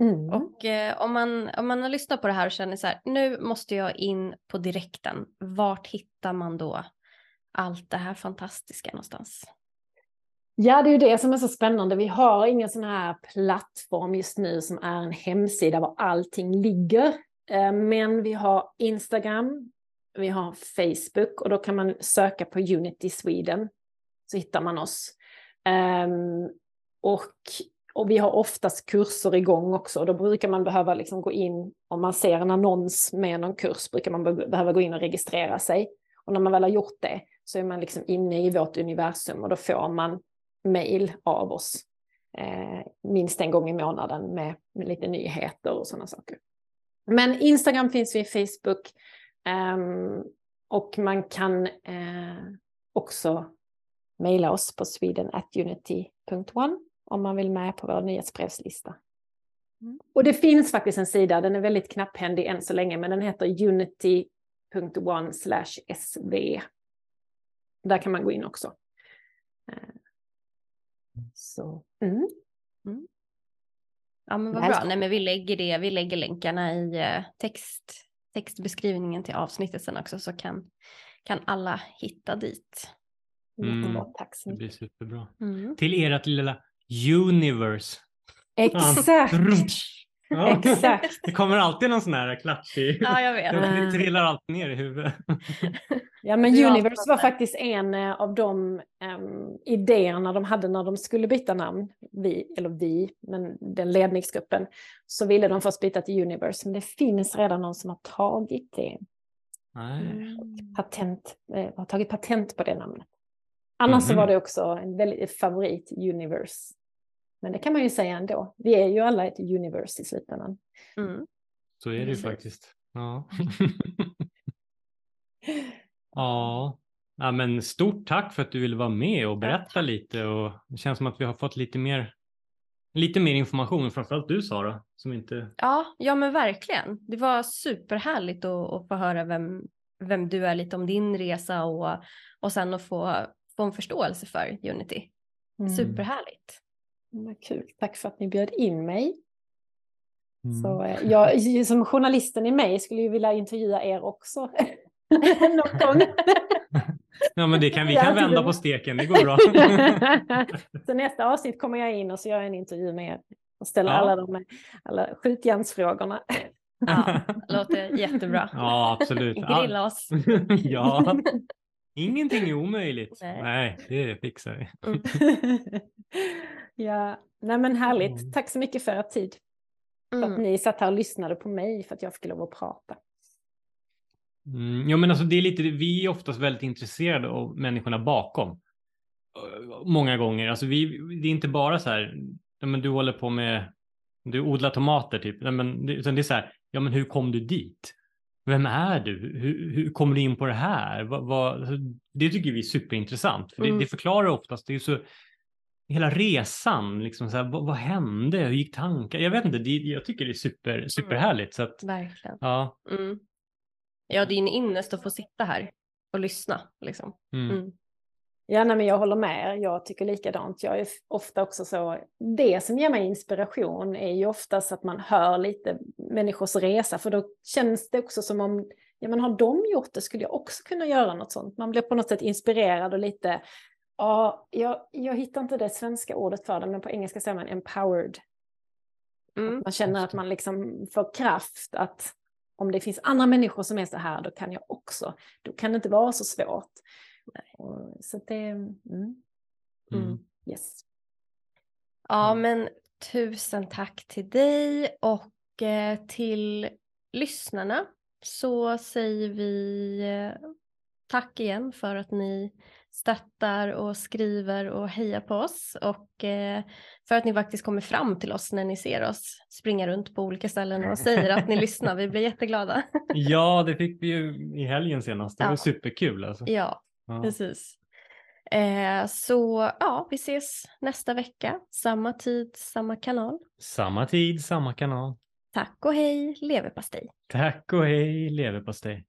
Mm. Och eh, om, man, om man har lyssnat på det här och känner så här, nu måste jag in på direkten, vart hittar man då allt det här fantastiska någonstans? Ja, det är ju det som är så spännande. Vi har ingen sån här plattform just nu som är en hemsida var allting ligger. Eh, men vi har Instagram, vi har Facebook och då kan man söka på Unity Sweden så hittar man oss. Um, och och vi har oftast kurser igång också. Då brukar man behöva liksom gå in, om man ser en annons med någon kurs, brukar man behöva gå in och registrera sig. Och när man väl har gjort det så är man liksom inne i vårt universum och då får man mejl av oss eh, minst en gång i månaden med, med lite nyheter och sådana saker. Men Instagram finns vi, Facebook eh, och man kan eh, också mejla oss på sweden.unity.one om man vill med på vår nyhetsbrevslista. Mm. Och det finns faktiskt en sida, den är väldigt knapphändig än så länge, men den heter unity.one sv. Där kan man gå in också. Eh, så, mm. Mm. Ja men vad bra, nej men vi lägger det, vi lägger länkarna i eh, text, textbeskrivningen till avsnittet sen också så kan, kan alla hitta dit. Mm. Tack så mycket. Det blir superbra. Mm. Till ert lilla Universe. Exakt. Ja. Exakt. Det kommer alltid någon sån här klatschig. Ja, jag vet. Det trillar alltid ner i huvudet. Ja, men Universe var faktiskt en eh, av de um, idéerna de hade när de skulle byta namn. Vi, eller vi, men den ledningsgruppen. Så ville de först byta till Universe, men det finns redan någon som har tagit det. Mm. Patent, eh, har tagit patent på det namnet. Annars mm -hmm. så mhm. var det också en väldigt favorit, Universe. Men det kan man ju säga ändå. Vi är ju alla ett universe i slutändan. Mm. Så är det ju faktiskt. Ja. ja. ja, men stort tack för att du ville vara med och berätta lite och det känns som att vi har fått lite mer Lite mer information, framförallt du Sara. Som inte... ja, ja men verkligen. Det var superhärligt att, att få höra vem, vem du är, lite om din resa och, och sen att få, få en förståelse för Unity. Mm. Superhärligt. Vad kul, tack för att ni bjöd in mig. Mm. Så, eh, jag, som journalisten i mig skulle ju vilja intervjua er också. Någon gång. Ja men det kan, vi kan vända på steken, det går bra. så nästa avsnitt kommer jag in och så gör jag en intervju med er och ställer ja. alla de alla skjutjärnsfrågorna. Ja, låter jättebra. Ja absolut. Grilla oss. ja. Ingenting är omöjligt. Nej, Nej det fixar vi. Mm. ja, nej men härligt. Mm. Tack så mycket för er tid. För att Mm. ni satt här och lyssnade på mig för att jag fick lov att prata. Mm, ja, men alltså det är lite, vi är oftast väldigt intresserade av människorna bakom. Många gånger. Alltså vi, det är inte bara så här, men du håller på med, du odlar tomater typ. Men, utan det är så här, ja men hur kom du dit? Vem är du? Hur, hur kom du in på det här? Vad, vad, alltså, det tycker vi är superintressant. För det, Mm. det förklarar oftast, det är så, hela resan, liksom så här, vad, vad hände? Hur gick tankar? Jag vet inte, det, jag tycker det är super, superhärligt. Så att, Verkligen. ja. Mm. Ja, det är en ynnest att få sitta här och lyssna. Liksom. Mm. Ja, nej, men jag håller med. Jag tycker likadant. Jag är ofta också så. Det som ger mig inspiration är ju oftast att man hör lite människors resa. För då känns det också som om, ja men har de gjort det skulle jag också kunna göra något sånt. Man blir på något sätt inspirerad och lite, ja, jag, jag hittar inte det svenska ordet för det, men på engelska säger man empowered. Mm. Man känner att man liksom får kraft att om det finns andra människor som är så här, då kan jag också. Då kan det inte vara så svårt. Och, så det, mm, Mm. yes. Ja, Mm. men tusen tack till dig och eh, till lyssnarna så säger vi eh, tack igen för att ni stöttar och skriver och hejar på oss och eh, för att ni faktiskt kommer fram till oss när ni ser oss springa runt på olika ställen och säger att ni lyssnar. Vi blir jätteglada. Ja, det fick vi ju i helgen senast. Det var Ja. superkul alltså. ja, Ja. precis. Eh, så ja, vi ses nästa vecka. Samma tid, samma kanal. Samma tid, samma kanal. Tack och hej, leverpastej. Tack och hej, leverpastej.